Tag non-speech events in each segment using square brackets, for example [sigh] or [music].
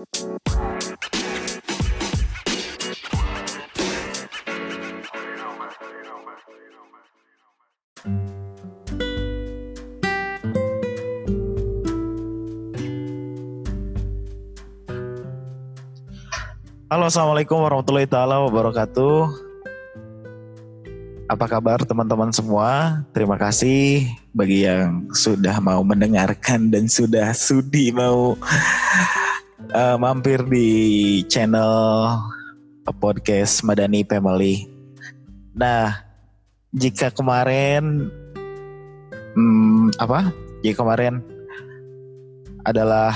Halo, assalamualaikum warahmatullahi taala wabarakatuh. Apa kabar teman-teman semua? Terima kasih bagi yang sudah mau mendengarkan dan sudah sudi mau uh, mampir di channel podcast Madani Family. Nah, jika kemarin hmm, apa? Jika kemarin adalah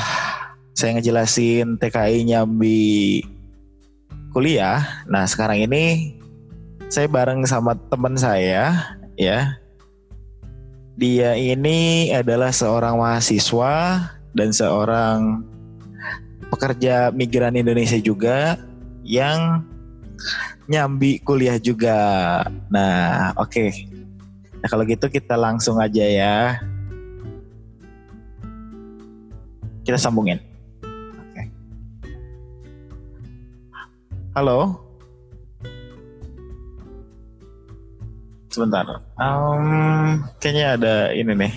saya ngejelasin TKI Nyambi kuliah. Nah, sekarang ini saya bareng sama teman saya ya. Dia ini adalah seorang mahasiswa dan seorang pekerja migran Indonesia juga yang nyambi kuliah juga. Nah, oke. Okay. Nah, kalau gitu kita langsung aja ya. Kita sambungin. Halo. Sebentar. Um, kayaknya ada ini nih.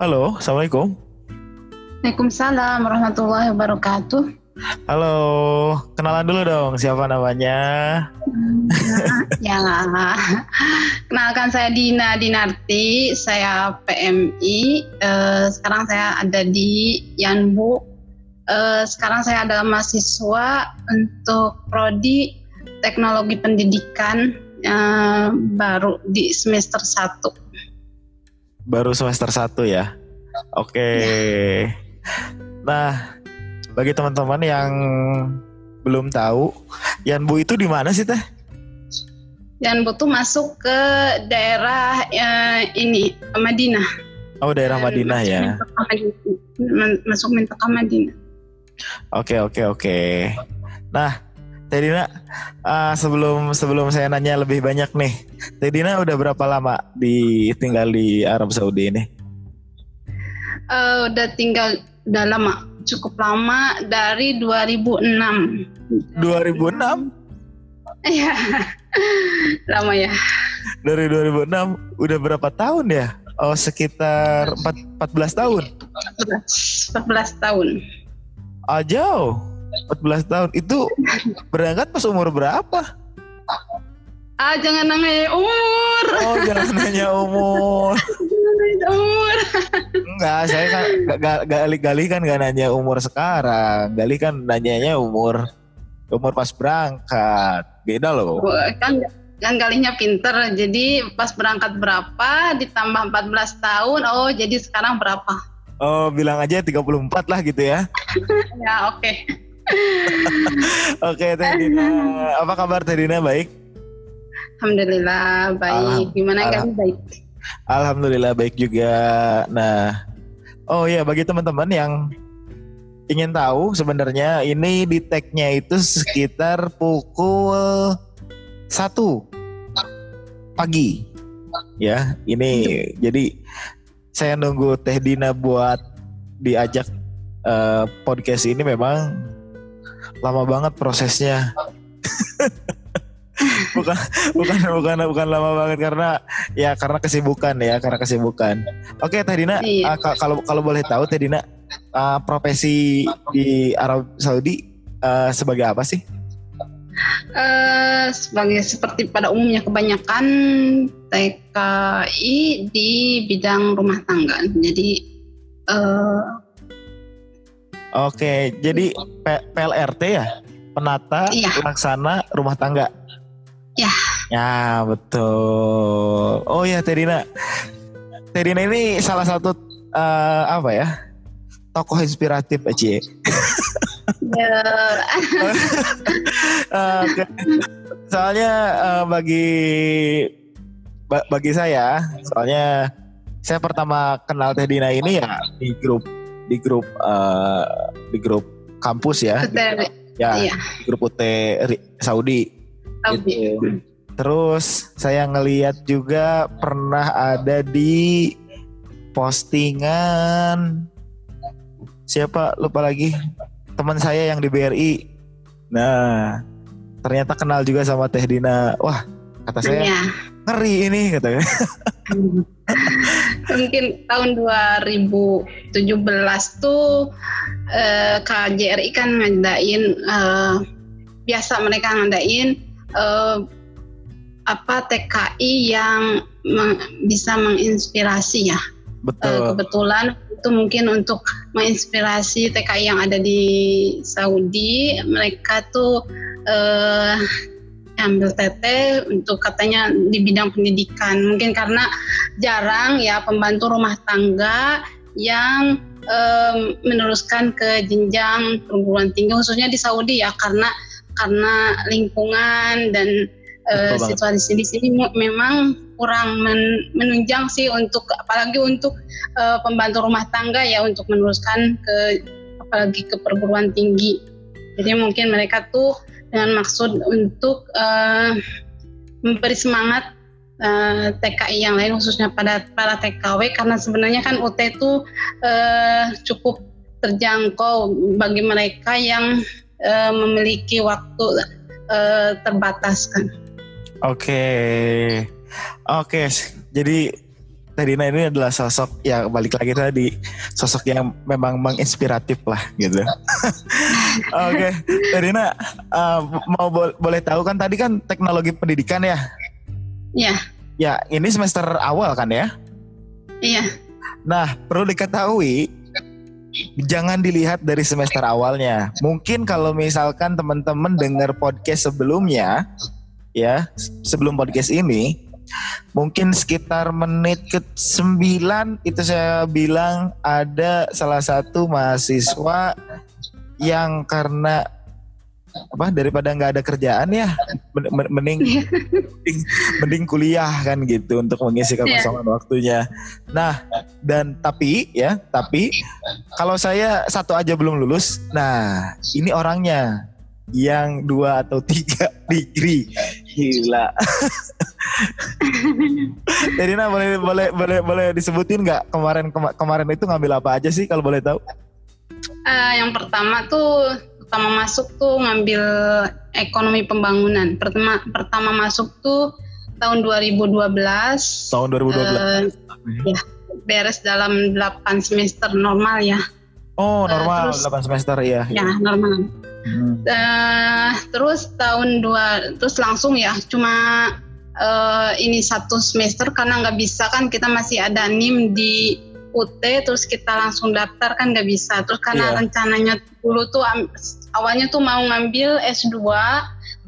Halo, assalamualaikum. Waalaikumsalam warahmatullahi wabarakatuh. Halo, kenalan dulu dong siapa namanya? ya, kenalkan saya Dina Dinarti, saya PMI. Uh, sekarang saya ada di Yanbu. Uh, sekarang saya adalah mahasiswa untuk prodi Teknologi Pendidikan uh, baru di semester 1. Baru semester 1 ya? Oke. Okay. Ya. Nah, bagi teman-teman yang belum tahu, Yanbu itu di mana sih teh? Yanbu tuh masuk ke daerah ya, ini Madinah. Oh daerah Madinah ya. Masuk Mintakah Madinah. Oke oke oke. Nah, Tedina, uh, sebelum sebelum saya nanya lebih banyak nih, Tedina udah berapa lama di tinggal di Arab Saudi ini? Uh, udah tinggal udah lama cukup lama dari 2006. 2006? Iya. [laughs] lama ya. Dari 2006 udah berapa tahun ya? Oh, sekitar 4, 14 tahun. 14, 14 tahun. Ah, jauh. 14 tahun. Itu berangkat pas umur berapa? Ah, jangan nanya umur. Oh, jangan nanya umur. [laughs] umur. Enggak, saya kan gali-gali kan gak nanya umur sekarang. Gali kan nanyanya umur umur pas berangkat. Beda loh. Kan kan galinya pinter. Jadi pas berangkat berapa ditambah 14 tahun, oh jadi sekarang berapa? Oh, bilang aja 34 lah gitu ya. [laughs] ya, oke. Okay. Oke, okay, Tedina. [laughs] Apa kabar Tedina? Baik? Alhamdulillah baik. Gimana kan baik? Alhamdulillah baik juga. Nah, oh ya bagi teman-teman yang ingin tahu sebenarnya ini di tagnya itu sekitar pukul satu pagi ya ini jadi saya nunggu Teh Dina buat diajak uh, podcast ini memang lama banget prosesnya [laughs] bukan bukan bukan bukan lama banget karena ya karena kesibukan ya karena kesibukan. Oke Teh Dina iya. uh, kalau kalau boleh tahu Teh Dina uh, profesi di Arab Saudi uh, sebagai apa sih? Uh, sebagai seperti pada umumnya kebanyakan TKI di bidang rumah tangga. Jadi uh, Oke, jadi P PLRT ya, penata iya. laksana rumah tangga. Ya. Ya betul. Oh ya Terina. Terina ini salah satu uh, apa ya tokoh inspiratif aja. Ya. uh, soalnya uh, bagi bagi saya, soalnya saya pertama kenal Teh Dina ini ya di grup di grup uh, di grup kampus ya. Betul. Ya, iya. di grup UT Saudi gitu. terus saya ngeliat juga pernah ada di postingan siapa lupa lagi teman saya yang di BRI. Nah, ternyata kenal juga sama Teh Dina. Wah, kata saya ya. ngeri ini katanya. [laughs] Mungkin tahun 2017 tuh eh, KJRI kan ngadain eh, biasa mereka ngadain eh, apa TKI yang meng, bisa menginspirasi ya. Betul. Eh, kebetulan itu mungkin untuk menginspirasi TKI yang ada di Saudi mereka tuh eh, ambil TT untuk katanya di bidang pendidikan mungkin karena jarang ya pembantu rumah tangga yang um, meneruskan ke jenjang perguruan tinggi khususnya di Saudi ya karena karena lingkungan dan uh, situasi di sini memang kurang men, menunjang sih untuk apalagi untuk uh, pembantu rumah tangga ya untuk meneruskan ke apalagi ke perguruan tinggi. Jadi mungkin mereka tuh dengan maksud untuk uh, memberi semangat uh, TKI yang lain khususnya pada para TKW karena sebenarnya kan UT itu uh, cukup terjangkau bagi mereka yang uh, memiliki waktu uh, terbatas kan. Oke. Okay. Oke, jadi Tadina ini adalah sosok yang balik lagi tadi sosok yang memang menginspiratif lah gitu. [laughs] Oke, okay. Uh, mau bo boleh tahu kan tadi kan teknologi pendidikan ya? Iya. Ya, ini semester awal kan ya? Iya. Nah, perlu diketahui jangan dilihat dari semester awalnya. Mungkin kalau misalkan teman-teman dengar podcast sebelumnya ya, sebelum podcast ini Mungkin sekitar menit ke 9 itu saya bilang ada salah satu mahasiswa yang karena apa daripada nggak ada kerjaan ya mending mending, mending kuliah kan gitu untuk mengisi iya. kekosongan yeah. waktunya. Nah dan tapi ya tapi kalau saya satu aja belum lulus, nah ini orangnya yang dua atau tiga [laughs] degree gila. Jadi nah boleh boleh boleh boleh disebutin nggak kemarin kema kemarin itu ngambil apa aja sih kalau boleh tahu? Uh, yang pertama tuh pertama masuk tuh ngambil ekonomi pembangunan. Pertama pertama masuk tuh tahun 2012 tahun 2012 uh, eh, ya beres dalam 8 semester normal ya Oh eh, normal uh, terus, 8 semester ya. Ya normal. Hmm. Uh, terus tahun dua terus langsung ya cuma uh, ini satu semester karena nggak bisa kan kita masih ada nim di UT terus kita langsung daftar kan nggak bisa terus karena yeah. rencananya dulu tuh awalnya tuh mau ngambil S2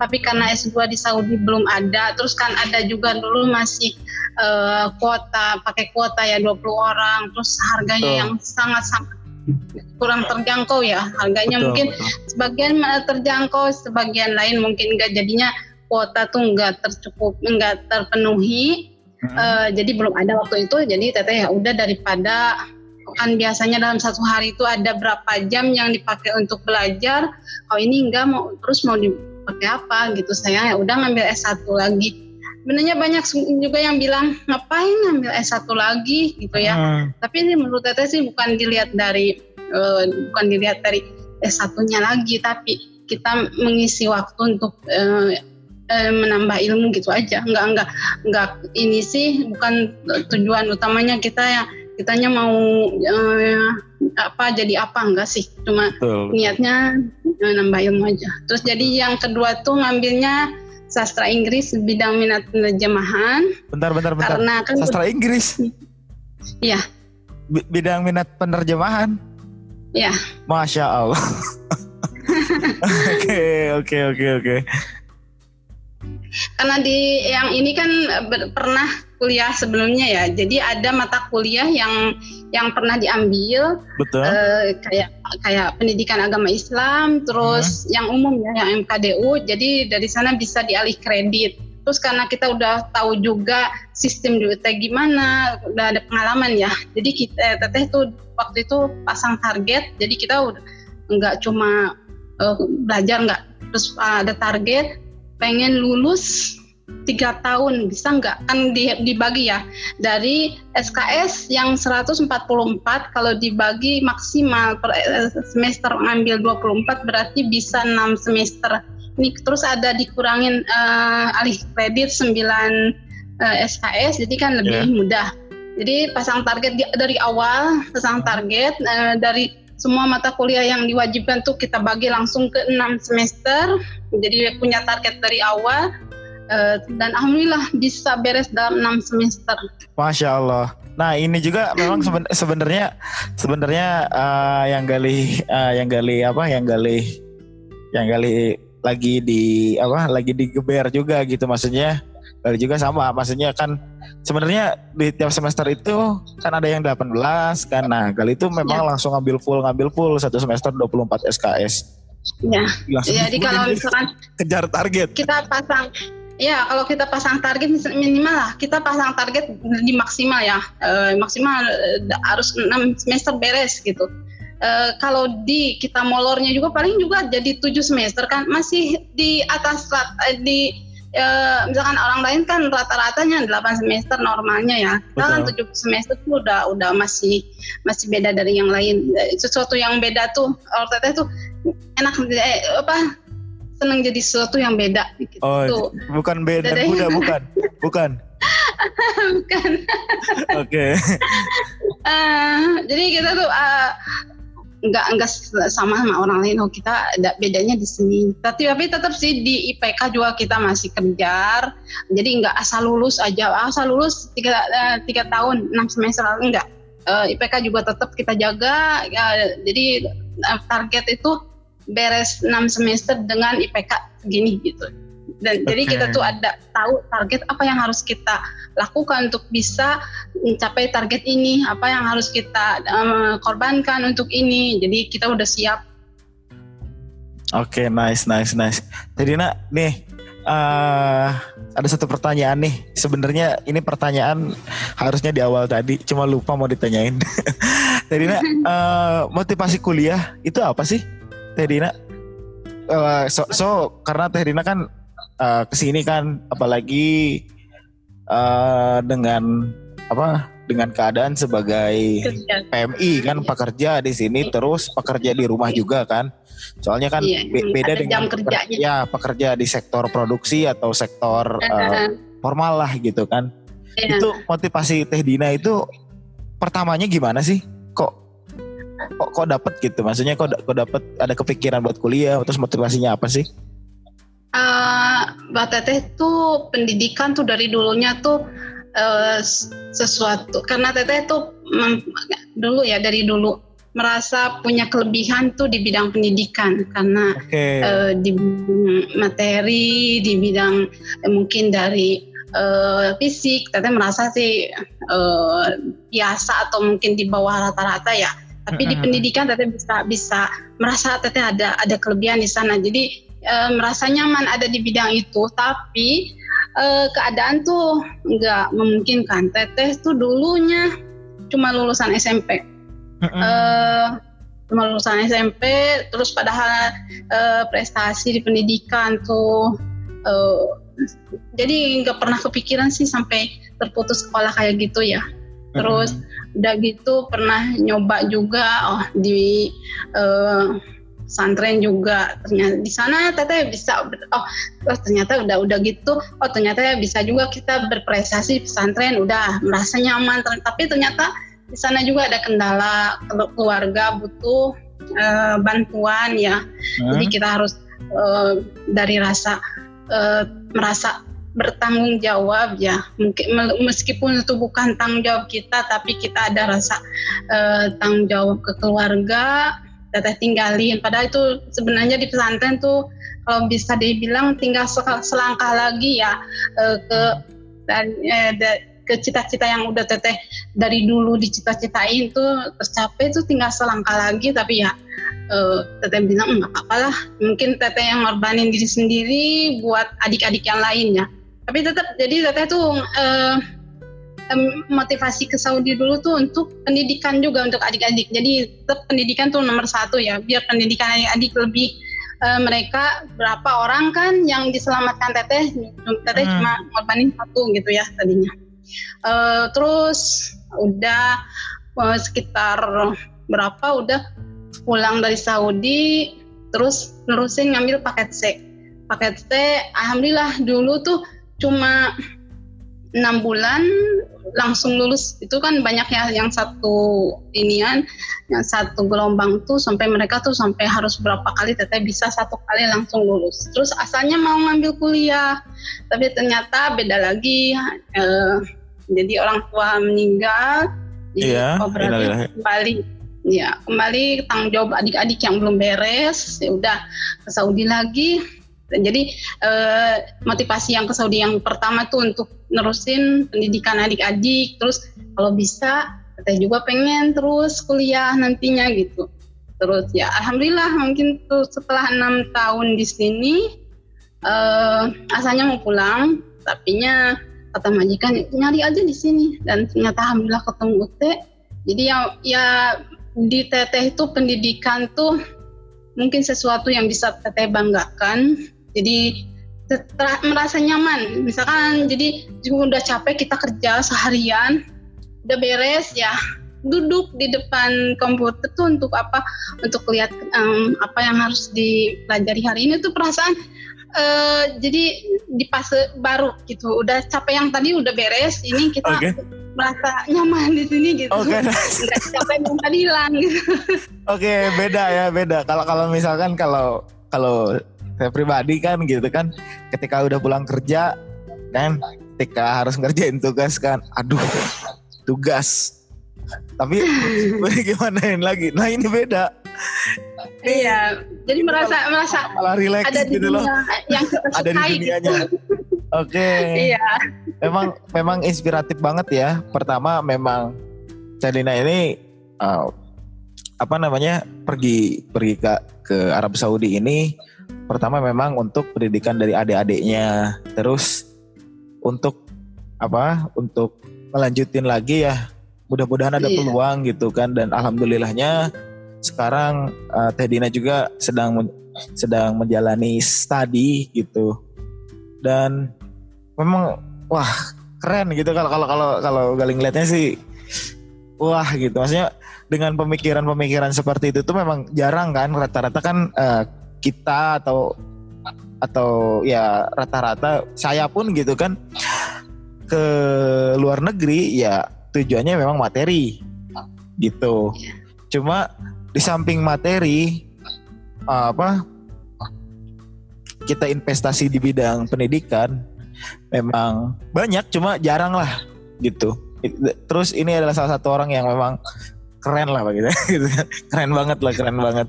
tapi karena S2 di Saudi belum ada terus kan ada juga dulu masih uh, kuota pakai kuota ya 20 orang terus harganya oh. yang sangat sangat kurang terjangkau ya harganya betul, mungkin betul. sebagian terjangkau sebagian lain mungkin enggak jadinya kuota tuh enggak tercukup enggak terpenuhi hmm. uh, jadi belum ada waktu itu jadi teteh ya udah daripada kan biasanya dalam satu hari itu ada berapa jam yang dipakai untuk belajar kalau ini enggak mau terus mau dipakai apa gitu saya ya udah ngambil S1 lagi sebenarnya banyak juga yang bilang ngapain ngambil S1 lagi gitu ya. Hmm. Tapi ini menurut Teteh sih bukan dilihat dari uh, bukan dilihat dari S1-nya lagi tapi kita mengisi waktu untuk uh, uh, menambah ilmu gitu aja. Enggak enggak enggak ini sih bukan tujuan utamanya kita ya kitanya mau uh, apa jadi apa enggak sih cuma Betul. niatnya uh, nambah ilmu aja. Terus jadi yang kedua tuh ngambilnya sastra Inggris bidang minat penerjemahan. Bentar, bentar, bentar. Karena kan sastra Inggris. Iya. bidang minat penerjemahan. Iya. Masya Allah. [laughs] Oke, oke, oke, oke. Karena di yang ini kan pernah kuliah sebelumnya ya. Jadi ada mata kuliah yang yang pernah diambil Betul. Uh, kayak kayak pendidikan agama Islam, terus hmm. yang umum ya yang MKDU. Jadi dari sana bisa dialih kredit. Terus karena kita udah tahu juga sistem di UT gimana, udah ada pengalaman ya. [laughs] Jadi kita teteh tuh waktu itu pasang target. Jadi kita udah nggak cuma uh, belajar nggak, terus ada target pengen lulus tiga tahun. Bisa nggak? Kan dibagi ya. Dari SKS yang 144 kalau dibagi maksimal per eh, semester ngambil 24 berarti bisa 6 semester. Ini terus ada dikurangin uh, alih kredit 9 uh, SKS jadi kan lebih yeah. mudah. Jadi pasang target dari awal pasang target uh, dari semua mata kuliah yang diwajibkan tuh kita bagi langsung ke 6 semester. Jadi punya target dari awal uh, dan alhamdulillah bisa beres dalam enam semester. Masya Allah. Nah ini juga memang [clears throat] seben sebenarnya sebenarnya uh, yang gali uh, yang gali apa yang gali yang gali lagi di apa lagi digeber juga gitu maksudnya gali juga sama maksudnya kan sebenarnya di tiap semester itu kan ada yang 18 kan nah gali itu memang ya. langsung ngambil full ngambil full satu semester 24 SKS. Ya. Jadi kalau misalkan kejar target. Kita pasang Ya, kalau kita pasang target minimal lah, kita pasang target di maksimal ya, e, maksimal e, harus 6 semester beres gitu. E, kalau di kita molornya juga paling juga jadi 7 semester kan, masih di atas di e, misalkan orang lain kan rata-ratanya 8 semester normalnya ya. Kita kan 7 semester tuh udah udah masih masih beda dari yang lain. Sesuatu yang beda tuh, kalau tuh enak eh, apa senang jadi sesuatu yang beda gitu. Oh, bukan beda dan muda bukan. [laughs] Bukan. bukan. Oke. uh, [laughs] eh, jadi kita tuh uh, nggak nggak sama sama orang lain oh kita ada bedanya di sini tapi tapi tetap sih di IPK juga kita masih kejar jadi nggak asal lulus aja asal lulus tiga uh, tiga tahun enam semester enggak uh, IPK juga tetap kita jaga ya, jadi uh, target itu beres 6 semester dengan IPK segini gitu. Dan okay. jadi kita tuh ada tahu target apa yang harus kita lakukan untuk bisa mencapai target ini, apa yang harus kita um, korbankan untuk ini. Jadi kita udah siap. Oke, okay, nice, nice, nice. Jadi nak, nih uh, ada satu pertanyaan nih. Sebenarnya ini pertanyaan harusnya di awal tadi, cuma lupa mau ditanyain. [laughs] Jadi nak, uh, [laughs] motivasi kuliah itu apa sih? Teh Dina? Uh, so, so karena Teh Dina kan uh, ke sini kan apalagi uh, dengan apa dengan keadaan sebagai PMI kan pekerja di sini terus pekerja di rumah juga kan. Soalnya kan iya, be beda dengan jam ya pekerja di sektor produksi atau sektor uh, formal lah gitu kan. Iya. itu motivasi Teh Dina itu pertamanya gimana sih? Kok kok kok dapat gitu? Maksudnya kok kok dapat ada kepikiran buat kuliah? Terus motivasinya apa sih? Uh, Mbak Teteh tuh pendidikan tuh dari dulunya tuh uh, sesuatu. Karena Teteh tuh dulu ya dari dulu merasa punya kelebihan tuh di bidang pendidikan. Karena okay. uh, eh, di materi di bidang eh, mungkin dari uh, fisik Teteh merasa sih uh, biasa atau mungkin di bawah rata-rata ya tapi di pendidikan teteh bisa bisa merasa teteh ada ada kelebihan di sana. Jadi e, merasa nyaman ada di bidang itu. Tapi e, keadaan tuh nggak memungkinkan. Teteh tuh dulunya cuma lulusan SMP e, cuma lulusan SMP terus padahal e, prestasi di pendidikan tuh e, jadi nggak pernah kepikiran sih sampai terputus sekolah kayak gitu ya. Terus udah gitu pernah nyoba juga oh di uh, santren juga. Ternyata di sana teteh bisa oh, oh ternyata udah udah gitu. Oh ternyata bisa juga kita berprestasi pesantren. Udah merasa nyaman. Tapi ternyata di sana juga ada kendala. Keluarga butuh uh, bantuan ya. Hmm. jadi kita harus uh, dari rasa uh, merasa bertanggung jawab ya. Mungkin meskipun itu bukan tanggung jawab kita tapi kita ada rasa uh, tanggung jawab ke keluarga teteh tinggalin. Padahal itu sebenarnya di pesantren tuh kalau bisa dibilang tinggal selangkah lagi ya uh, ke dan uh, ke cita-cita yang udah teteh dari dulu dicita-citain tuh tercapai tuh tinggal selangkah lagi. Tapi ya uh, teteh bilang nggak apa-apa lah. Mungkin teteh yang ngorbanin diri sendiri buat adik-adik yang lainnya tapi tetap jadi teteh tuh uh, motivasi ke Saudi dulu tuh untuk pendidikan juga untuk adik-adik. Jadi tetap pendidikan tuh nomor satu ya biar pendidikan adik-adik lebih uh, mereka berapa orang kan yang diselamatkan teteh. Teteh hmm. cuma ngorbanin satu gitu ya tadinya. Uh, terus udah uh, sekitar berapa udah pulang dari Saudi terus nerusin ngambil paket C. Paket C alhamdulillah dulu tuh cuma enam bulan langsung lulus. Itu kan banyak ya yang satu inian yang satu gelombang tuh sampai mereka tuh sampai harus berapa kali teteh bisa satu kali langsung lulus. Terus asalnya mau ngambil kuliah tapi ternyata beda lagi. Eh, jadi orang tua meninggal jadi iya, oh berarti kembali. Ya kembali tanggung jawab adik-adik yang belum beres. Ya udah ke Saudi lagi jadi eh, motivasi yang ke Saudi yang pertama tuh untuk nerusin pendidikan adik-adik, terus kalau bisa saya juga pengen terus kuliah nantinya gitu. Terus ya alhamdulillah mungkin tuh setelah enam tahun di sini eh, asalnya mau pulang, tapi nya kata majikan nyari aja di sini dan ternyata alhamdulillah ketemu Ute. Jadi ya ya di teteh itu pendidikan tuh mungkin sesuatu yang bisa teteh banggakan jadi merasa nyaman. Misalkan jadi juga udah capek kita kerja seharian udah beres ya duduk di depan komputer tuh untuk apa? Untuk lihat um, apa yang harus dipelajari hari ini tuh perasaan uh, jadi di fase baru gitu. Udah capek yang tadi udah beres ini kita okay. merasa nyaman di sini gitu. Okay. nggak capek yang tadi hilang gitu. Oke okay, beda ya beda. Kalau kalau misalkan kalau kalau saya pribadi kan gitu kan. Ketika udah pulang kerja kan ketika harus ngerjain tugas kan aduh tugas. Tapi [laughs] gimana ini lagi? Nah ini beda. Iya jadi merasa merasa malah relax ada gitu loh. yang [laughs] ada di dunianya. Gitu. oke. Okay. iya. Memang memang inspiratif banget ya. Pertama memang Celina ini uh, apa namanya pergi pergi ke ke Arab Saudi ini pertama memang untuk pendidikan dari adik-adiknya. Terus untuk apa untuk melanjutin lagi ya mudah-mudahan ada iya. peluang gitu kan. Dan alhamdulillahnya sekarang uh, Teh Dina juga sedang sedang menjalani studi gitu. Dan memang wah keren gitu kalau kalau kalau kalau galing lihatnya sih wah gitu. Maksudnya dengan pemikiran-pemikiran seperti itu tuh memang jarang kan. Rata-rata kan uh, kita atau atau ya rata-rata saya pun gitu kan ke luar negeri ya tujuannya memang materi gitu. Cuma di samping materi apa kita investasi di bidang pendidikan memang banyak cuma jarang lah gitu. Terus ini adalah salah satu orang yang memang keren lah begitu [laughs] keren banget lah keren banget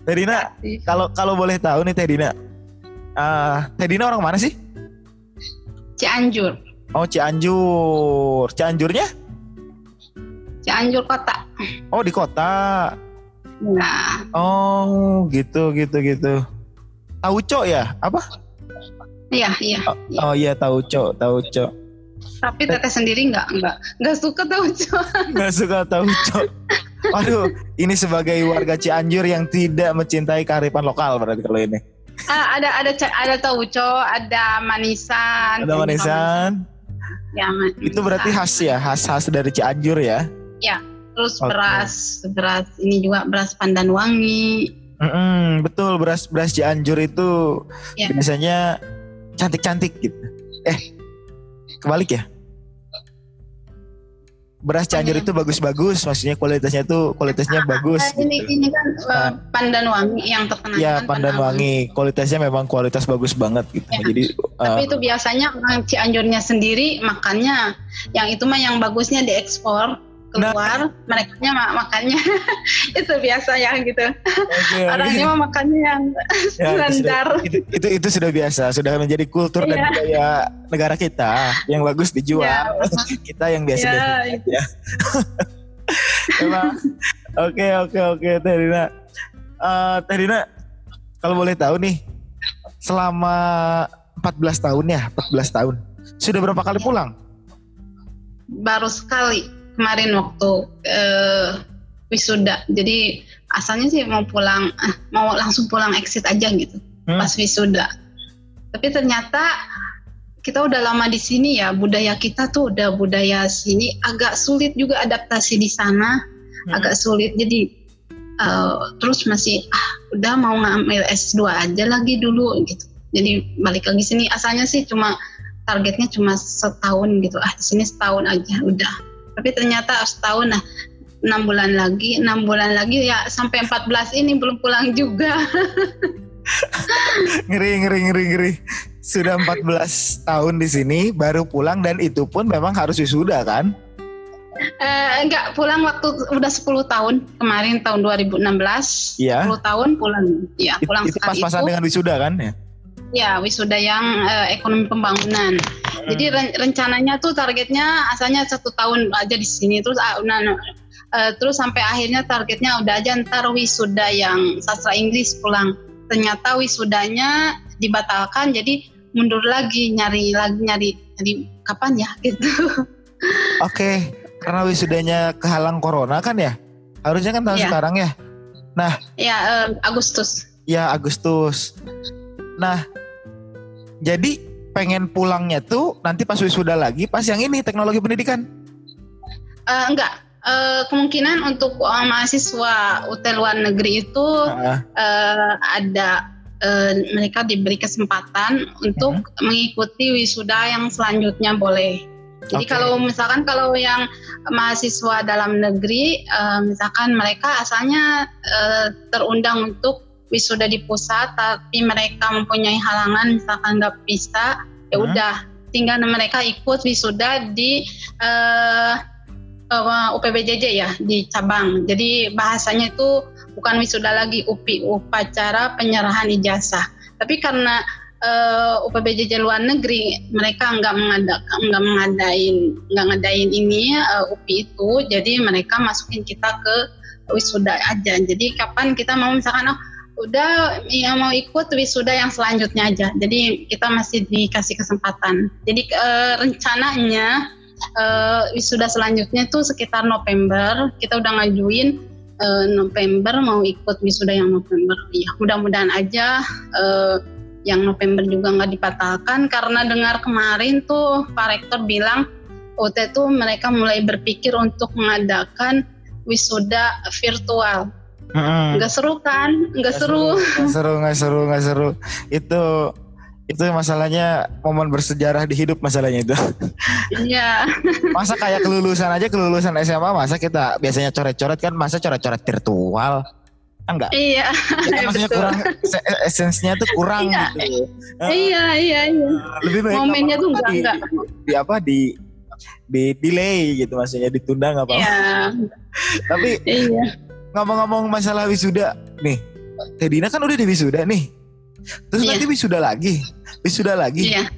Teh Dina, kalau kalau boleh tahu nih Teh Dina, uh, Teh Dina orang mana sih? Cianjur. Oh Cianjur, Cianjurnya? Cianjur kota. Oh di kota. Nah. Oh gitu gitu gitu. Tahu cok ya? Apa? Iya iya. Oh iya, oh, iya tahu cok tahu cok. Tapi teteh sendiri nggak nggak nggak suka tahu cok. [laughs] Nggak suka tahu cok. Waduh, ini sebagai warga Cianjur yang tidak mencintai kearifan lokal berarti kalau ini. Uh, ada ada ada tauco, ada manisan. Ada manisan. Ya, manisan. Itu berarti khas ya, khas-khas dari Cianjur ya? Ya, terus okay. beras beras ini juga beras pandan wangi. Mm -mm, betul beras beras Cianjur itu ya. biasanya cantik-cantik gitu. Eh, kebalik ya? beras Cianjur itu bagus-bagus, maksudnya kualitasnya itu kualitasnya ah, bagus. Ini gitu. ini kan uh, pandan wangi yang terkenal. Iya, kan, pandan wangi. Kualitasnya memang kualitas bagus banget gitu. Ya. Jadi tapi uh, itu biasanya orang Cianjurnya sendiri makannya yang itu mah yang bagusnya diekspor keluar nah, mereka mak makannya [laughs] itu biasa ya gitu okay, orangnya okay. makannya yang [laughs] ya, standar itu, itu itu sudah biasa sudah menjadi kultur yeah. dan iya. budaya negara kita yang bagus dijual yeah. [laughs] kita yang biasa yeah, ya emang oke oke oke Teh Dina uh, Teh Dina kalau boleh tahu nih selama 14 tahun ya 14 tahun sudah berapa kali pulang baru sekali kemarin waktu uh, wisuda. Jadi asalnya sih mau pulang eh, mau langsung pulang exit aja gitu hmm. pas wisuda. Tapi ternyata kita udah lama di sini ya budaya kita tuh udah budaya sini agak sulit juga adaptasi di sana. Hmm. agak sulit. Jadi uh, terus masih ah udah mau ngambil S2 aja lagi dulu gitu. Jadi balik lagi sini. Asalnya sih cuma targetnya cuma setahun gitu. Ah di sini setahun aja udah tapi ternyata setahun nah enam bulan lagi enam bulan lagi ya sampai 14 ini belum pulang juga. [laughs] Ngeri ngeri ngeri ngeri. Sudah 14 tahun di sini baru pulang dan itu pun memang harus wisuda kan? Uh, enggak pulang waktu udah 10 tahun. Kemarin tahun 2016 ya. 10 tahun pulang. Ya pulang itu, itu pas-pasan dengan wisuda kan? Ya ya wisuda yang uh, ekonomi pembangunan hmm. jadi ren rencananya tuh targetnya asalnya satu tahun aja di sini terus uh, nah, uh, terus sampai akhirnya targetnya udah aja ntar wisuda yang sastra Inggris pulang ternyata wisudanya dibatalkan jadi mundur lagi nyari lagi nyari nyari kapan ya [laughs] gitu. Oke, okay. karena wisudanya kehalang corona kan ya? Harusnya kan tahun ya. sekarang ya. Nah, ya uh, Agustus. Ya Agustus. Nah, jadi pengen pulangnya tuh nanti pas wisuda lagi pas yang ini teknologi pendidikan. Uh, enggak, uh, kemungkinan untuk uh, mahasiswa UT luar negeri itu uh. Uh, ada uh, mereka diberi kesempatan untuk uh. mengikuti wisuda yang selanjutnya boleh. Jadi okay. kalau misalkan kalau yang mahasiswa dalam negeri, uh, misalkan mereka asalnya uh, terundang untuk wisuda di pusat, tapi mereka mempunyai halangan, misalkan nggak bisa, ya udah, tinggal mereka ikut wisuda di uh, uh, UPBJJ ya di cabang. Jadi bahasanya itu bukan wisuda lagi UPI upacara penyerahan ijazah. Tapi karena uh, UPBJJ luar negeri mereka nggak mengadakan nggak mengadain nggak ngadain ini uh, UPI itu, jadi mereka masukin kita ke wisuda aja. Jadi kapan kita mau misalkan oh udah yang mau ikut wisuda yang selanjutnya aja. Jadi kita masih dikasih kesempatan. Jadi uh, rencananya uh, wisuda selanjutnya itu sekitar November kita udah ngajuin uh, November mau ikut wisuda yang November ya mudah-mudahan aja uh, yang November juga nggak dibatalkan karena dengar kemarin tuh Pak Rektor bilang OT tuh mereka mulai berpikir untuk mengadakan wisuda virtual nggak seru kan nggak seru nggak seru nggak seru nggak seru itu itu masalahnya momen bersejarah di hidup masalahnya itu. Iya. [laughs] masa kayak kelulusan aja kelulusan SMA masa kita biasanya coret-coret kan masa coret-coret virtual enggak? Iya. Ya, kan maksudnya kurang [laughs] esensinya tuh kurang iya. gitu. Iya iya iya. Lebih baik momennya tuh enggak di, enggak. Di, apa di di delay gitu maksudnya ditunda nggak apa-apa. Iya. Tapi iya. Ngomong-ngomong masalah wisuda nih, Tedina kan udah di wisuda nih. Terus iya. nanti wisuda lagi wisuda lagi. Iya.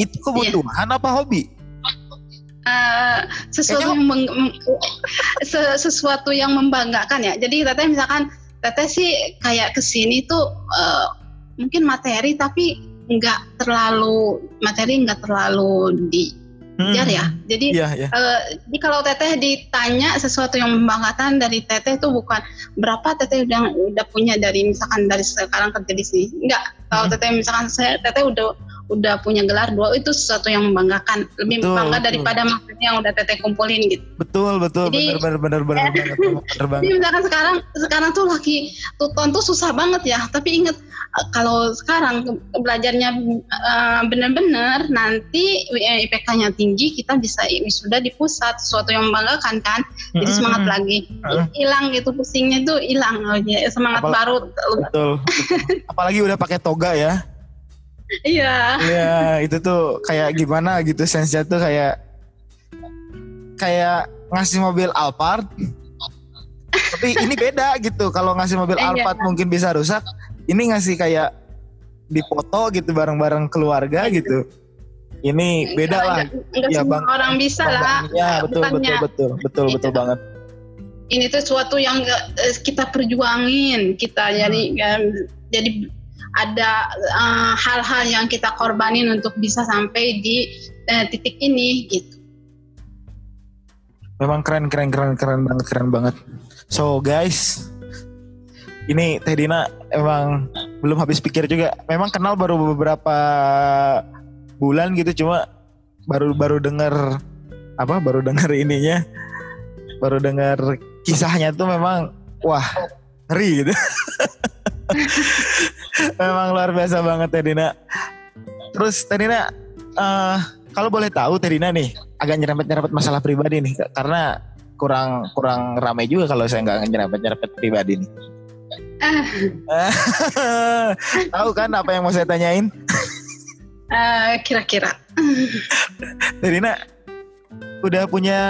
Itu kebutuhan iya. apa hobi? Uh, sesuatu meng, sesuatu yang membanggakan ya. Jadi teteh misalkan teteh sih kayak ke sini tuh uh, mungkin materi tapi nggak terlalu materi nggak terlalu di hmm. ya. Jadi, yeah, yeah. Uh, jadi kalau teteh ditanya sesuatu yang membanggakan dari teteh itu bukan berapa teteh udah udah punya dari misalkan dari sekarang kerja di sini. Enggak. Kalau hmm. teteh misalkan saya teteh udah udah punya gelar dua itu sesuatu yang membanggakan. Lebih betul, bangga betul. daripada materi yang udah teteh kumpulin gitu. Betul betul. Jadi, benar benar benar benar ya, [laughs] benar jadi misalkan sekarang sekarang tuh lagi tuton tuh susah banget ya. Tapi inget kalau sekarang belajarnya uh, benar-benar nanti IPK-nya tinggi kita bisa wisuda di pusat. Sesuatu yang membanggakan kan? Jadi mm-hmm. semangat lagi. Hilang gitu pusingnya tuh hilang. Aja semangat Apal baru. Betul, betul. [laughs] apalagi udah pakai toga ya Iya. Iya, itu tuh kayak gimana gitu sense-nya tuh kayak kayak ngasih mobil Alphard. Tapi ini beda gitu. Kalau ngasih mobil iya. Alphard mungkin bisa rusak. Ini ngasih kayak dipoto gitu bareng-bareng keluarga gitu. Ini beda lah. Enggak ya, bang, orang bisa lah. Ya, betul betul betul betul betul gitu. banget. Ini tuh suatu yang eh, kita perjuangin, kita hmm. jadi jadi ada eh, hal-hal uh, yang kita korbanin untuk bisa sampai di uh, titik ini gitu. Memang keren keren keren keren banget keren banget. So guys, ini Teh Dina emang belum habis pikir juga. Memang kenal baru beberapa bulan gitu cuma baru baru dengar apa baru dengar ininya baru dengar kisahnya tuh memang wah ngeri gitu. [laughs] memang luar biasa banget Teh Dina. Terus Teh Dina uh, kalau boleh tahu Teh Dina nih agak nyerempet-nyerempet masalah pribadi nih karena kurang kurang ramai juga kalau saya nggak nyerempet-nyerempet pribadi nih. [laughs] Tahu kan apa yang mau saya tanyain? Uh, kira-kira. Rina, udah punya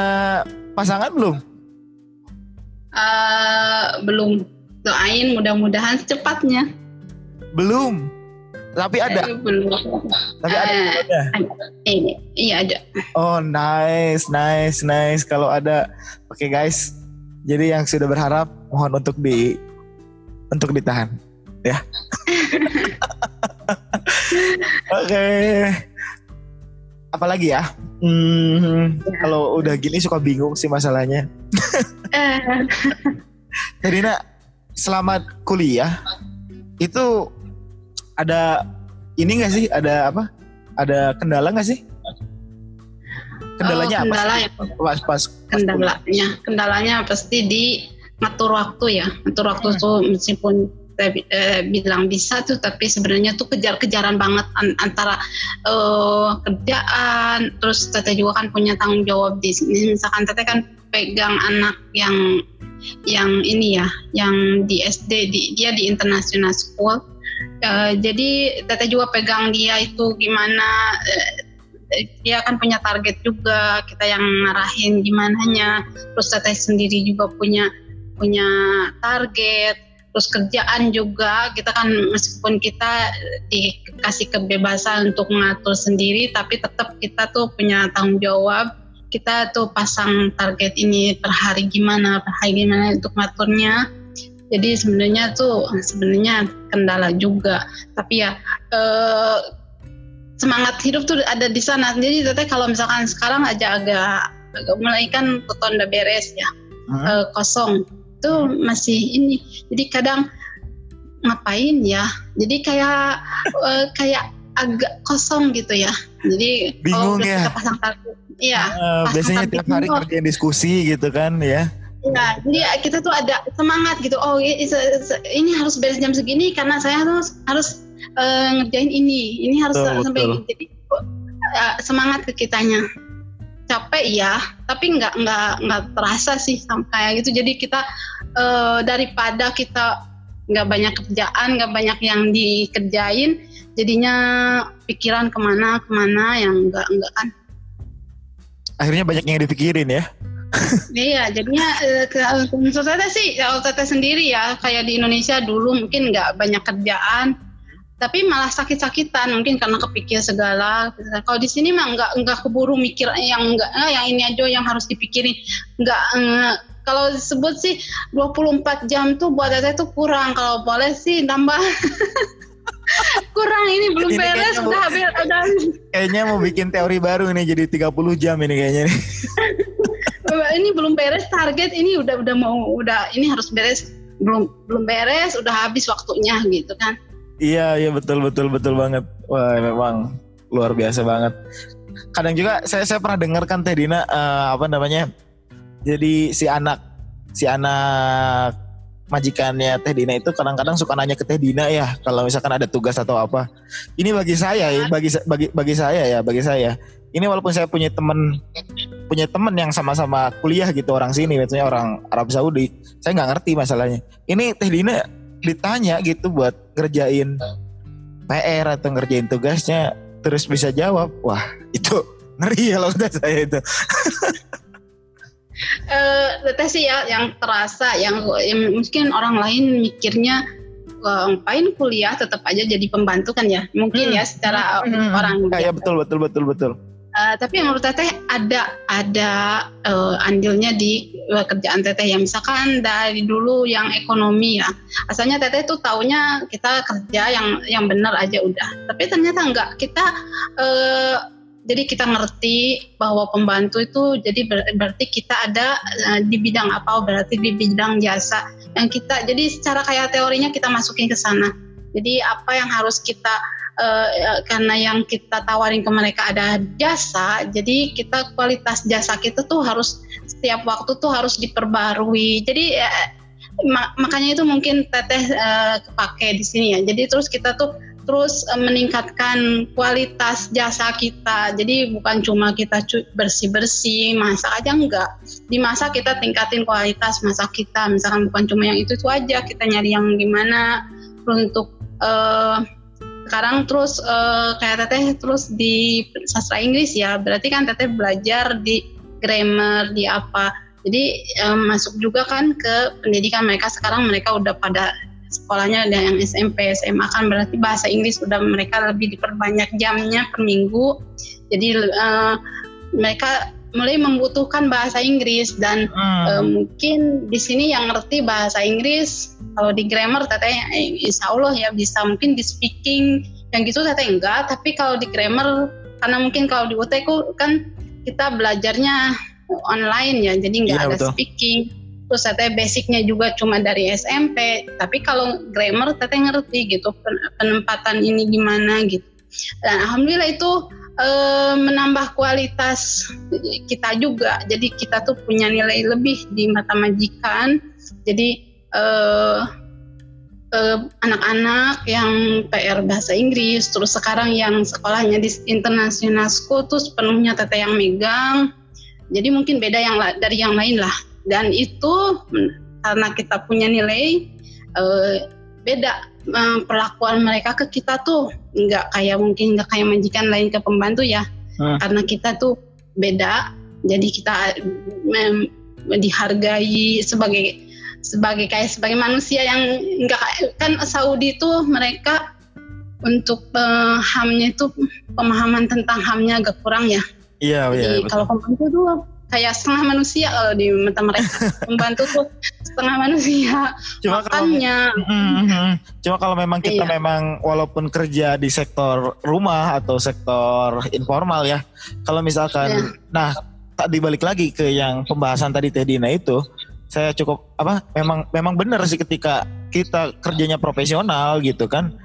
pasangan belum? Uh, belum. Doain mudah-mudahan secepatnya. Belum. Tapi ada. Eh, belum. Tapi ada. Uh, ada. Ini, iya ada. Oh nice, nice, nice. Kalau ada, oke okay, guys. Jadi yang sudah berharap mohon untuk di untuk ditahan ya. [laughs] Oke. Okay. Apalagi ya? Hmm, ya. Kalau udah gini suka bingung sih masalahnya. [laughs] Jadi nak selamat kuliah itu ada ini gak sih? Ada apa? Ada kendala gak sih? Kendalanya oh, kendala apa? Ya. Pas pas kendalanya, kendalanya pasti di ngatur waktu ya ngatur waktu hmm. tuh meskipun saya eh, bilang bisa tuh tapi sebenarnya tuh kejar-kejaran banget an antara uh, kerjaan terus teteh juga kan punya tanggung jawab di sini misalkan teteh kan pegang anak yang yang ini ya yang di SD di, dia di international school uh, jadi teteh juga pegang dia itu gimana uh, dia kan punya target juga kita yang ngarahin gimana nya terus teteh sendiri juga punya punya target terus kerjaan juga. Kita kan meskipun kita dikasih kebebasan untuk mengatur sendiri tapi tetap kita tuh punya tanggung jawab. Kita tuh pasang target ini per hari gimana per hari gimana untuk ngaturnya jadi sebenarnya tuh sebenarnya kendala juga. Tapi ya eh, semangat hidup tuh ada di sana. Jadi teteh kalau misalkan sekarang aja agak, agak mulai kan ketonda beres ya hmm. eh, kosong. Itu masih ini. Jadi kadang ngapain ya? Jadi kayak uh, kayak agak kosong gitu ya. Jadi bingung oh, ya? kita pasang target iya uh, biasanya tiap hari kerja diskusi gitu kan ya Ya, jadi kita tuh ada semangat gitu. Oh, ini harus beres jam segini karena saya harus harus uh, ngerjain ini. Ini harus betul, sampai betul. jadi uh, semangat ke kitanya capek ya tapi nggak nggak nggak terasa sih sampai kayak gitu jadi kita uh, daripada kita nggak banyak kerjaan nggak banyak yang dikerjain jadinya pikiran ke mana ke mana yang nggak nggak kan akhirnya banyak yang dipikirin ya iya jadinya uh, menurut saya sih kalau teteh sendiri ya. Kayak di Indonesia dulu mungkin nggak banyak kerjaan tapi malah sakit-sakitan mungkin karena kepikir segala. Kalau di sini mah nggak nggak keburu mikir yang enggak eh, yang ini aja yang harus dipikirin. Nggak eh, kalau disebut sih 24 jam tuh buat saya tuh kurang. Kalau boleh sih nambah. [laughs] Kurang ini belum ini beres udah habis udah kayaknya mau bikin teori baru ini jadi 30 jam ini kayaknya nih [laughs] ini belum beres target ini udah udah mau udah ini harus beres belum belum beres udah habis waktunya gitu kan Iya, iya betul betul betul banget. Wah, memang luar biasa banget. Kadang juga saya saya pernah dengar kan Teh Dina uh, apa namanya? Jadi si anak si anak majikannya Teh Dina itu kadang-kadang suka nanya ke Teh Dina ya kalau misalkan ada tugas atau apa. Ini bagi saya ya, bagi bagi bagi saya ya, bagi saya. Ini walaupun saya punya teman punya teman yang sama-sama kuliah gitu orang sini, misalnya orang Arab Saudi, saya nggak ngerti masalahnya. Ini Teh Dina ditanya gitu buat ngerjain PR atau ngerjain tugasnya terus bisa jawab. Wah itu ngeri ya loh saya itu. [laughs] Uh, sih ya yang terasa yang, yang mungkin orang lain mikirnya ngapain kuliah? Tetap aja jadi pembantu kan ya? Mungkin hmm. ya secara hmm. orang ya, ya betul betul betul betul Uh, tapi menurut teteh ada ada uh, andilnya di uh, kerjaan teteh yang misalkan dari dulu yang ekonomi ya. Asalnya teteh tuh taunya kita kerja yang yang benar aja udah. Tapi ternyata enggak. Kita uh, jadi kita ngerti bahwa pembantu itu jadi berarti kita ada uh, di bidang apa? Berarti di bidang jasa yang kita. Jadi secara kayak teorinya kita masukin ke sana. Jadi apa yang harus kita uh, karena yang kita tawarin ke mereka ada jasa jadi kita kualitas jasa kita tuh harus setiap waktu tuh harus diperbarui jadi uh, makanya itu mungkin teteh uh, kepake di sini ya jadi terus kita tuh terus uh, meningkatkan kualitas jasa kita. Jadi bukan cuma kita bersih-bersih, masak aja enggak. Di masak kita tingkatin kualitas masak kita. Misalkan bukan cuma yang itu itu aja, kita nyari yang gimana untuk uh, sekarang terus uh, kayak teteh terus di sastra Inggris ya. Berarti kan teteh belajar di grammar di apa. Jadi um, masuk juga kan ke pendidikan mereka sekarang mereka udah pada sekolahnya ada yang SMP, SMA kan berarti bahasa Inggris udah mereka lebih diperbanyak jamnya per minggu. Jadi uh, mereka mulai membutuhkan bahasa Inggris dan hmm. uh, mungkin di sini yang ngerti bahasa Inggris kalau di grammar teteh eh, insya Allah ya bisa. Mungkin di speaking yang gitu teteh enggak. Tapi kalau di grammar karena mungkin kalau di UT kan kita belajarnya online ya. Jadi nggak ya, ada betul. speaking. Terus teteh basicnya juga cuma dari SMP tapi kalau grammar teteh ngerti gitu penempatan ini gimana gitu. Dan alhamdulillah itu e, menambah kualitas kita juga. Jadi kita tuh punya nilai lebih di mata majikan. Jadi eh, eh, anak-anak yang PR bahasa Inggris terus sekarang yang sekolahnya di international school tuh sepenuhnya teteh yang megang. Jadi mungkin beda yang dari yang lain lah. Dan itu karena kita punya nilai uh, beda uh, perlakuan mereka ke kita tuh nggak kayak mungkin nggak kayak majikan lain ke pembantu ya. Hmm. karena kita tuh beda jadi kita um, dihargai sebagai sebagai kayak sebagai manusia yang nggak kan Saudi tuh mereka untuk uh, hamnya itu pemahaman tentang hamnya agak kurang ya. Iya, iya. Kalau pembantu tuh kayak setengah manusia kalau di mata mereka [laughs] pembantu tuh setengah manusia cuma makannya kalau, mm, mm, cuma kalau memang kita iya. memang walaupun kerja di sektor rumah atau sektor informal ya kalau misalkan iya. nah tak dibalik lagi ke yang pembahasan tadi Tedina itu saya cukup apa memang memang benar sih ketika kita kerjanya profesional gitu kan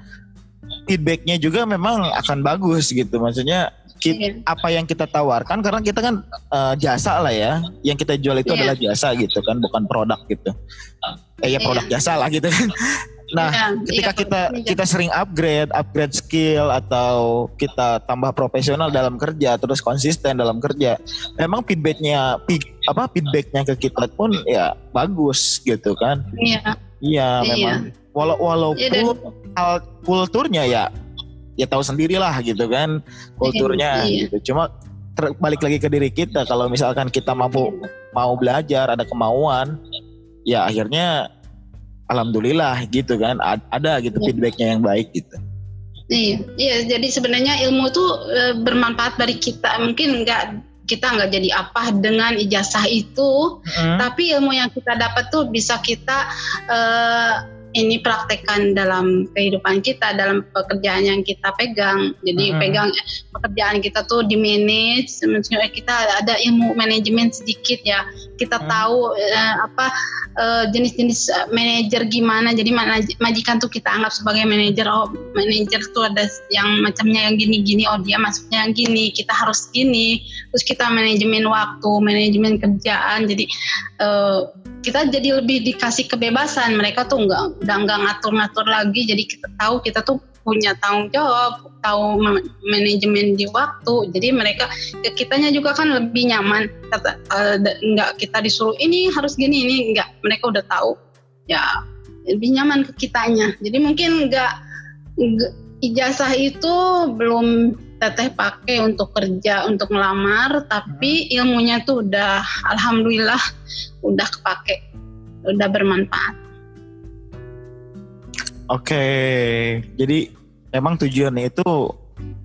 feedbacknya juga memang akan bagus gitu maksudnya kita, iya. apa yang kita tawarkan karena kita kan uh, jasa lah ya yang kita jual itu yeah. adalah jasa gitu kan bukan produk gitu eh ya produk yeah. jasa lah gitu kan nah yeah, ketika yeah, kita yeah. kita sering upgrade upgrade skill atau kita tambah profesional dalam kerja terus konsisten dalam kerja memang feedbacknya apa feedbacknya ke kita pun ya bagus gitu kan iya iya yeah. memang walau walaupun yeah, dan... kulturnya ya ya tahu sendirilah gitu kan kulturnya iya. gitu. Cuma balik lagi ke diri kita kalau misalkan kita mampu mau belajar ada kemauan ya akhirnya alhamdulillah gitu kan ada gitu iya. feedbacknya yang baik gitu. Iya, iya. Jadi sebenarnya ilmu itu e, bermanfaat bagi kita. Mungkin nggak kita nggak jadi apa dengan ijazah itu, hmm. tapi ilmu yang kita dapat tuh bisa kita e, ini praktekkan dalam kehidupan kita dalam pekerjaan yang kita pegang. Jadi hmm. pegang pekerjaan kita tuh di manage maksudnya kita ada ilmu manajemen sedikit ya. Kita hmm. tahu uh, apa uh, jenis-jenis uh, manajer gimana. Jadi majikan tuh kita anggap sebagai manajer. Oh manajer tuh ada yang macamnya yang gini-gini. Oh dia masuknya yang gini kita harus gini. Terus kita manajemen waktu manajemen kerjaan. Jadi uh, kita jadi lebih dikasih kebebasan. Mereka tuh nggak udah nggak ngatur-ngatur lagi. Jadi kita tahu kita tuh punya tanggung jawab tahu manajemen di waktu. Jadi mereka ke kitanya juga kan lebih nyaman. Uh, nggak kita disuruh ini harus gini ini nggak. Mereka udah tahu. Ya lebih nyaman ke kitanya. Jadi mungkin nggak ijazah itu belum teteh pakai untuk kerja untuk melamar tapi hmm. ilmunya tuh udah alhamdulillah udah kepake udah bermanfaat oke jadi emang tujuannya itu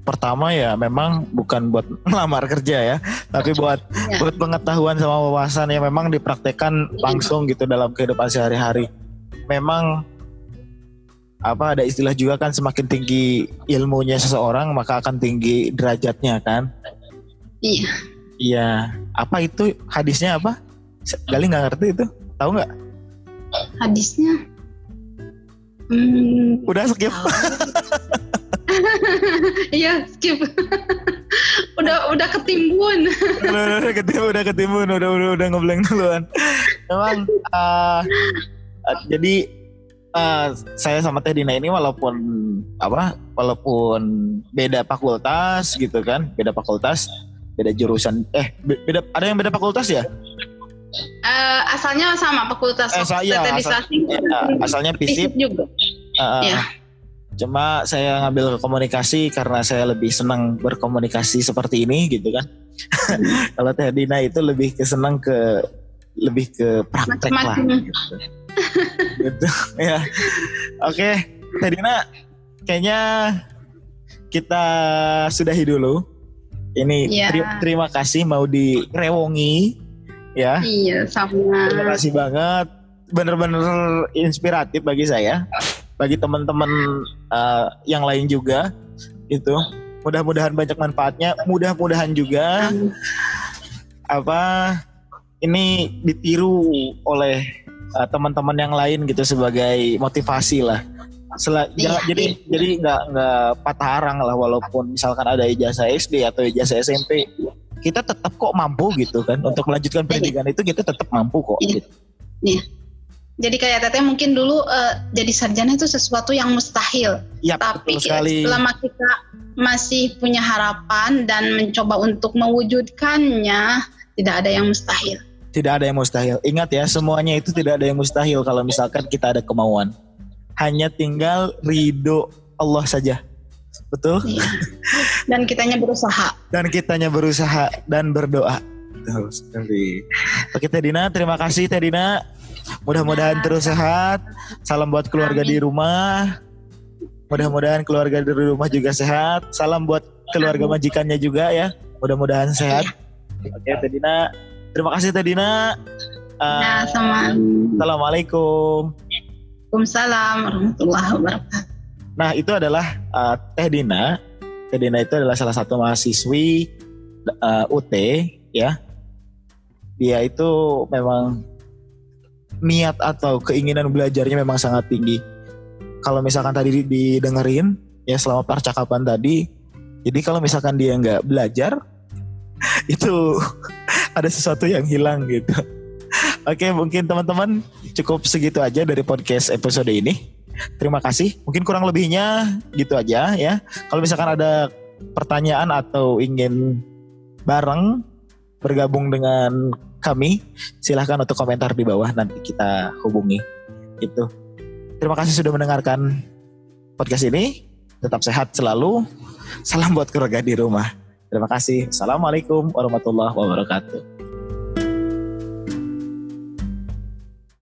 pertama ya memang bukan buat [laughs] melamar kerja ya tapi buat ya. buat pengetahuan sama wawasan yang memang dipraktekkan iya. langsung gitu dalam kehidupan sehari-hari memang apa ada istilah juga kan semakin tinggi ilmunya seseorang maka akan tinggi derajatnya kan Iya. Iya. Apa itu hadisnya apa? Gali nggak ngerti itu. Tahu nggak? Hadisnya. Hmm, Udah skip. [laughs] Iya skip. [laughs] udah udah ketimbun. udah, udah ketimbun, udah ketimbun, udah udah udah ngeblank duluan. Memang uh, uh, jadi uh, saya sama Teh Dina ini walaupun apa walaupun beda fakultas gitu kan beda fakultas beda jurusan eh beda ada yang beda fakultas ya uh, asalnya sama fakultas eh, saya, asal, ya, asalnya fisip juga uh, ya. cuma saya ngambil komunikasi karena saya lebih senang berkomunikasi seperti ini gitu kan hmm. [laughs] kalau Teh Dina itu lebih ke senang ke lebih ke praktek Macam -macam. lah gitu gitu [laughs] ya oke okay. Tadina kayaknya kita sudahi dulu ini ya. ter terima kasih mau direwongi ya. Iya sama. Terima kasih banget. Bener-bener inspiratif bagi saya bagi teman-teman uh, yang lain juga. Itu mudah-mudahan banyak manfaatnya. Mudah-mudahan juga apa ini ditiru oleh uh, teman-teman yang lain gitu sebagai motivasi lah. Sel iya, jadi iya. jadi nggak nggak patah arang lah walaupun misalkan ada ijazah SD atau ijazah SMP kita tetap kok mampu gitu kan untuk melanjutkan pendidikan iya. itu kita tetap mampu kok. Iya. Gitu. iya. Jadi kayak teteh mungkin dulu uh, jadi sarjana itu sesuatu yang mustahil. Ya, Tapi selama kita masih punya harapan dan mencoba untuk mewujudkannya, tidak ada yang mustahil tidak ada yang mustahil. Ingat ya, semuanya itu tidak ada yang mustahil kalau misalkan kita ada kemauan. Hanya tinggal ridho Allah saja. Betul? Iya. Dan kitanya berusaha. Dan kitanya berusaha dan berdoa. Terus Oke Teh Dina, terima kasih Teh Dina. Mudah-mudahan nah, terus sehat. Salam buat keluarga Amin. di rumah. Mudah-mudahan keluarga di rumah juga sehat. Salam buat keluarga majikannya juga ya. Mudah-mudahan sehat. Iya. Oke Teh Dina, Terima kasih Teh Dina. Uh, ya, sama. Assalamualaikum. Waalaikumsalam warahmatullahi wabarakatuh. Nah, itu adalah uh, Teh Dina. Teh Dina itu adalah salah satu mahasiswi uh, UT ya. Dia itu memang niat atau keinginan belajarnya memang sangat tinggi. Kalau misalkan tadi didengerin ya selama percakapan tadi, jadi kalau misalkan dia nggak belajar, [laughs] itu [laughs] ada sesuatu yang hilang gitu. Oke, mungkin teman-teman cukup segitu aja dari podcast episode ini. Terima kasih. Mungkin kurang lebihnya gitu aja ya. Kalau misalkan ada pertanyaan atau ingin bareng bergabung dengan kami, silahkan untuk komentar di bawah nanti kita hubungi. Gitu. Terima kasih sudah mendengarkan podcast ini. Tetap sehat selalu. Salam buat keluarga di rumah. Terima kasih. Assalamualaikum warahmatullahi wabarakatuh.